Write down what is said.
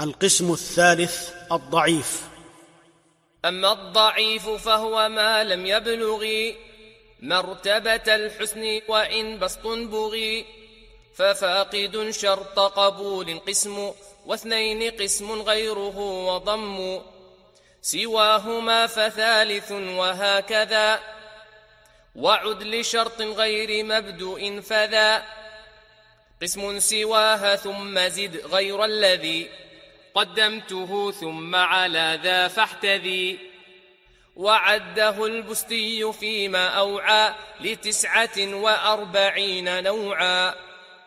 القسم الثالث الضعيف. أما الضعيف فهو ما لم يبلغ مرتبة الحسن وإن بسط بغي ففاقد شرط قبول قسم واثنين قسم غيره وضم. سواهما فثالث وهكذا وعد لشرط غير مبدوء فذا. قسم سواها ثم زد غير الذي قدمته ثم على ذا فاحتذي. وعده البستي فيما أوعى لتسعة وأربعين نوعا.